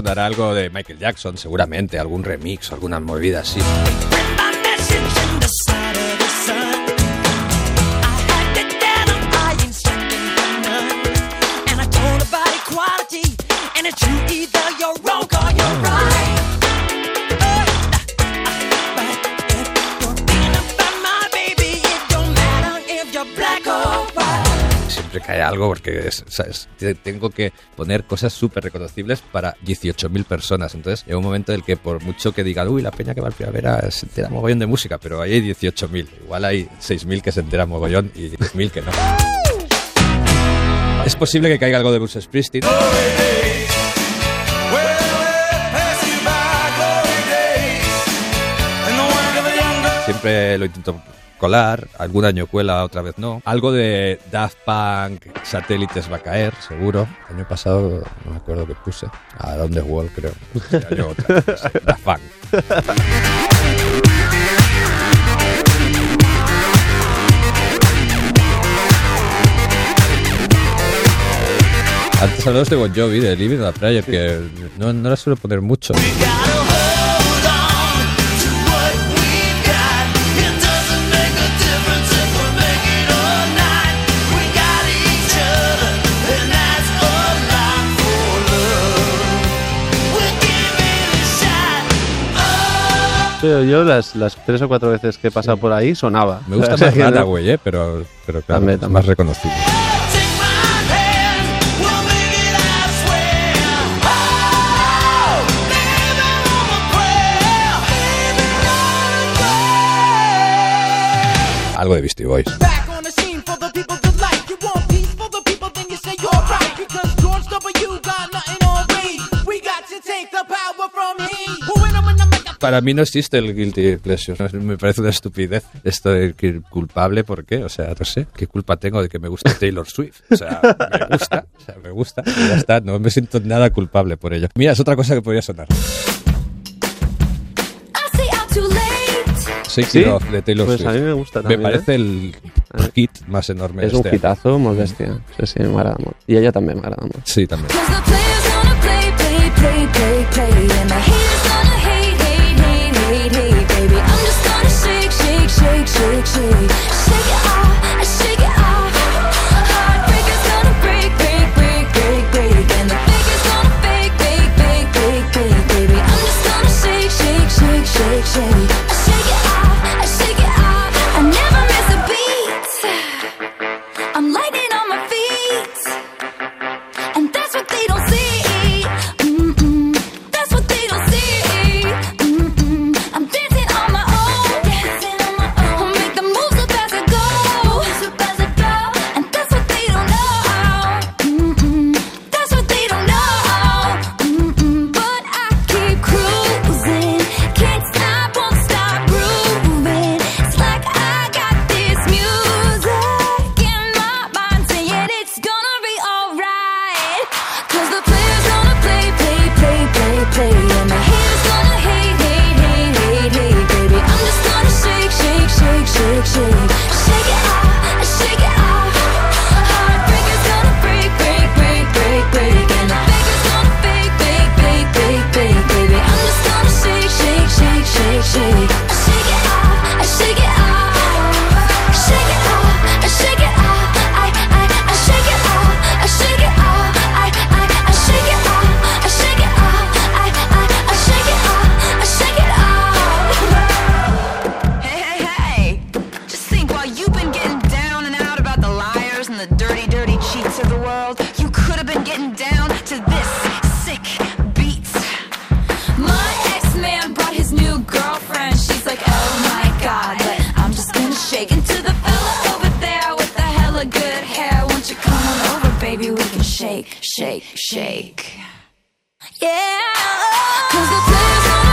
sonará algo de Michael Jackson, seguramente, algún remix, alguna movida así. Siempre cae algo porque tengo que poner cosas súper reconocibles para 18.000 personas. Entonces, en un momento en el que por mucho que digan, uy, la peña que va al primavera se entera mogollón de música, pero ahí hay 18.000. Igual hay 6.000 que se enteran mogollón y 10.000 que no. Es posible que caiga algo de Bruce Springsteen. Siempre lo intento colar, algún año cuela, otra vez no. Algo de Daft Punk, satélites va a caer, seguro. El año pasado no me acuerdo qué puse. A Donde Wall, creo. otra, Daft Punk. Antes hablamos de Bon Jovi, de Living the Prayer, que no, no la suelo poner mucho. Yo las, las tres o cuatro veces que he pasado por ahí sonaba. Me gusta más Runaway, ¿eh? pero, pero claro, es más reconocible. Algo de Beastie Boys. Para mí no existe el guilty pleasure. Me parece una estupidez esto de que culpable, ¿por qué? O sea, no sé, ¿qué culpa tengo de que me guste Taylor Swift? O sea, me gusta, o sea, me gusta, ya está, no me siento nada culpable por ello. Mira, es otra cosa que podría sonar. Sí, ¿Sí? de Taylor pues Swift. a mí me gusta también. Me parece el hit más enorme Es de un este año. hitazo, muy bestia. Sí, sí, me agrada mucho. Y ella también me agrada mucho. Sí, también. Shake, shake, shake. Yeah. Cause the player's